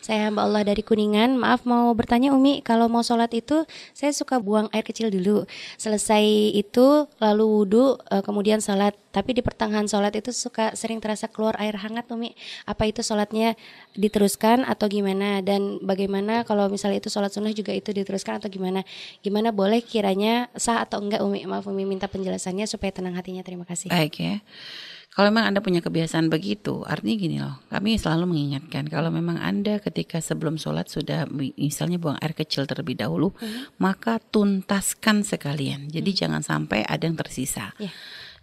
Saya hamba Allah dari Kuningan. Maaf mau bertanya Umi, kalau mau sholat itu saya suka buang air kecil dulu. Selesai itu lalu wudhu, eh, kemudian sholat. Tapi di pertengahan sholat itu suka sering terasa keluar air hangat Umi. Apa itu sholatnya diteruskan atau gimana? Dan bagaimana kalau misalnya itu sholat sunnah juga itu diteruskan atau gimana? Gimana boleh kiranya sah atau enggak Umi? Maaf Umi minta penjelasannya supaya tenang hatinya. Terima kasih. Baik ya. Kalau memang Anda punya kebiasaan begitu, artinya gini loh, kami selalu mengingatkan kalau memang Anda ketika sebelum sholat sudah misalnya buang air kecil terlebih dahulu, hmm. maka tuntaskan sekalian. Jadi hmm. jangan sampai ada yang tersisa. Yeah.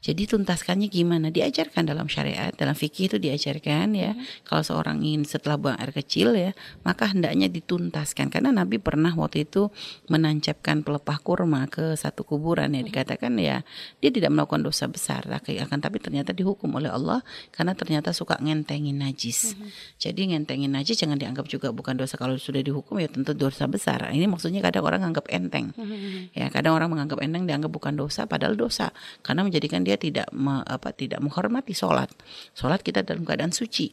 Jadi tuntaskannya gimana? Diajarkan dalam syariat, dalam fikih itu diajarkan ya. Hmm. Kalau seorang ingin setelah buang air kecil ya, maka hendaknya dituntaskan. Karena Nabi pernah waktu itu menancapkan pelepah kurma ke satu kuburan ya. Dikatakan ya dia tidak melakukan dosa besar, akan tapi ternyata dihukum oleh Allah karena ternyata suka ngentengin najis. Hmm. Jadi ngentengin najis jangan dianggap juga bukan dosa kalau sudah dihukum ya tentu dosa besar. Ini maksudnya kadang orang anggap enteng. Hmm. Ya kadang orang menganggap enteng dianggap bukan dosa padahal dosa karena menjadikan dia tidak me, apa tidak menghormati sholat. Sholat kita dalam keadaan suci.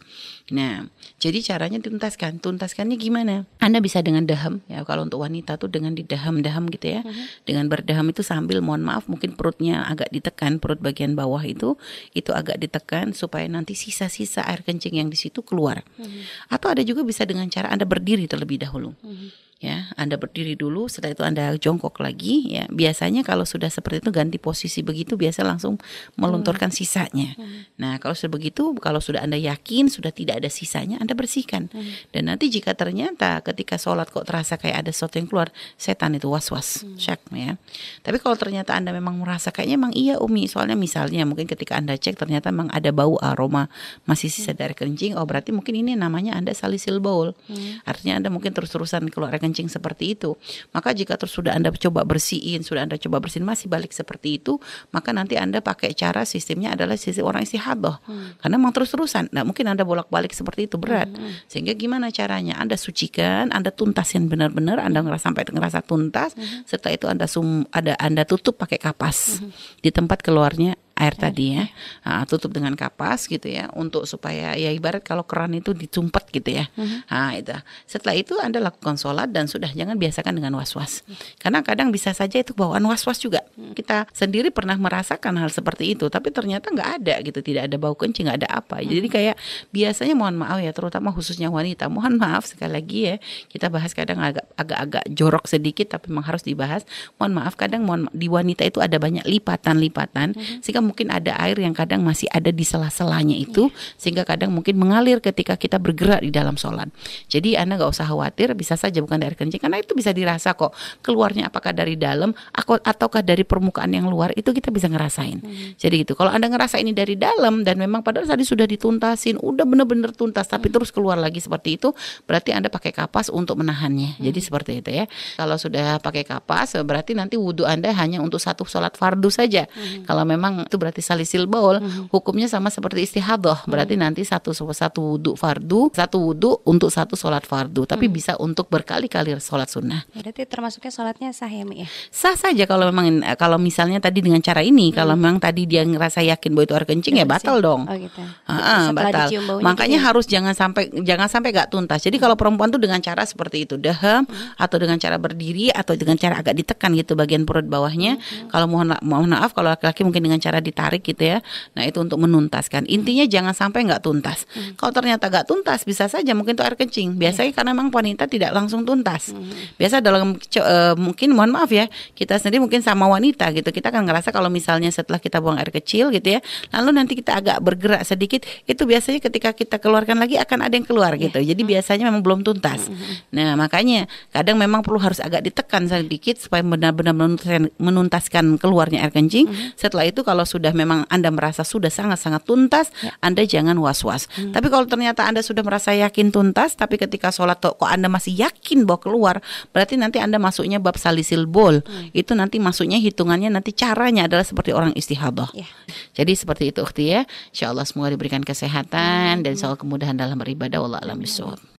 Nah, jadi caranya tuntaskan. Tuntaskannya gimana? Anda bisa dengan daham ya. Kalau untuk wanita tuh dengan didaham-daham gitu ya. Uh mhm. -huh. Dengan berdaham itu sambil mohon maaf mungkin perutnya agak ditekan, perut bagian bawah itu itu agak ditekan supaya nanti sisa-sisa air kencing yang di situ keluar. Uh mhm. -huh. Atau ada juga bisa dengan cara Anda berdiri terlebih dahulu. Uh mhm. -huh ya Anda berdiri dulu setelah itu Anda jongkok lagi ya biasanya kalau sudah seperti itu ganti posisi begitu biasa langsung melunturkan hmm. sisanya hmm. nah kalau sudah begitu kalau sudah Anda yakin sudah tidak ada sisanya Anda bersihkan hmm. dan nanti jika ternyata ketika sholat kok terasa kayak ada sesuatu yang keluar setan itu was-was hmm. syak ya tapi kalau ternyata Anda memang merasa kayaknya memang iya Umi soalnya misalnya mungkin ketika Anda cek ternyata memang ada bau aroma masih sisa hmm. dari kencing oh berarti mungkin ini namanya Anda salisil bowl hmm. artinya Anda mungkin terus-terusan keluar kencing seperti itu. Maka jika terus sudah Anda coba bersihin, sudah Anda coba bersihin masih balik seperti itu, maka nanti Anda pakai cara sistemnya adalah sistem orang istihadah. Hmm. Karena memang terus-terusan. Nah, mungkin Anda bolak-balik seperti itu berat. Hmm, hmm. Sehingga gimana caranya? Anda sucikan, Anda tuntasin benar-benar, Anda ngerasa sampai ngerasa tuntas. Hmm. Setelah itu Anda sum ada Anda tutup pakai kapas. Hmm. Di tempat keluarnya air tadi ya. Nah, tutup dengan kapas gitu ya untuk supaya ya ibarat kalau keran itu dicumpet gitu ya. Uh-huh. nah itu. Setelah itu anda lakukan sholat dan sudah jangan biasakan dengan was-was. Karena kadang bisa saja itu bawaan was-was juga. Uh-huh. kita sendiri pernah merasakan hal seperti itu tapi ternyata nggak ada gitu tidak ada bau kencing nggak ada apa. Jadi kayak biasanya mohon maaf ya terutama khususnya wanita mohon maaf sekali lagi ya kita bahas kadang agak agak-agak jorok sedikit tapi memang harus dibahas. Mohon maaf kadang mohon di wanita itu ada banyak lipatan-lipatan uh-huh. sehingga mungkin ada air yang kadang masih ada di sela-selanya itu yeah. sehingga kadang mungkin mengalir ketika kita bergerak di dalam sholat. Jadi anda nggak usah khawatir, bisa saja bukan dari kencing karena itu bisa dirasa kok keluarnya apakah dari dalam ataukah dari permukaan yang luar itu kita bisa ngerasain. Hmm. Jadi gitu. Kalau anda ngerasa ini dari dalam dan memang padahal tadi sudah dituntasin, udah bener-bener tuntas tapi hmm. terus keluar lagi seperti itu, berarti anda pakai kapas untuk menahannya. Hmm. Jadi seperti itu ya. Kalau sudah pakai kapas berarti nanti wudhu anda hanya untuk satu sholat fardu saja. Hmm. Kalau memang itu berarti salisil baul hmm. hukumnya sama seperti istihadah berarti hmm. nanti satu satu wudhu fardu satu wudhu untuk satu sholat fardu tapi hmm. bisa untuk berkali-kali sholat sunnah berarti termasuknya sholatnya sah ya Mi ya sah saja kalau memang kalau misalnya tadi dengan cara ini hmm. kalau memang tadi dia ngerasa yakin bahwa itu air kencing ya, ya batal dong oh, gitu. uh, batal makanya gitu harus jangan sampai jangan sampai gak tuntas jadi hmm. kalau perempuan tuh dengan cara seperti itu daham hmm. atau dengan cara berdiri atau dengan cara agak ditekan gitu bagian perut bawahnya hmm. kalau mohon mohon maaf kalau laki-laki mungkin dengan cara ditarik gitu ya. Nah itu untuk menuntaskan. Intinya jangan sampai nggak tuntas. Hmm. Kalau ternyata nggak tuntas bisa saja mungkin itu air kencing. Biasanya hmm. karena memang wanita tidak langsung tuntas. Hmm. Biasa dalam uh, mungkin mohon maaf ya kita sendiri mungkin sama wanita gitu kita kan ngerasa kalau misalnya setelah kita buang air kecil gitu ya, lalu nanti kita agak bergerak sedikit itu biasanya ketika kita keluarkan lagi akan ada yang keluar yeah. gitu. Jadi hmm. biasanya memang belum tuntas. Hmm. Nah makanya kadang memang perlu harus agak ditekan sedikit supaya benar-benar menuntaskan, menuntaskan keluarnya air kencing. Hmm. Setelah itu kalau sudah memang Anda merasa sudah sangat-sangat tuntas, ya. Anda jangan was-was. Hmm. Tapi kalau ternyata Anda sudah merasa yakin tuntas, tapi ketika sholat kok Anda masih yakin bahwa keluar, berarti nanti Anda masuknya bab salisil bol. Hmm. Itu nanti masuknya hitungannya nanti caranya adalah seperti orang istihadah. Ya. Jadi seperti itu, Ukhti ya. Insya Allah semoga diberikan kesehatan hmm. dan soal kemudahan dalam beribadah. Allah alam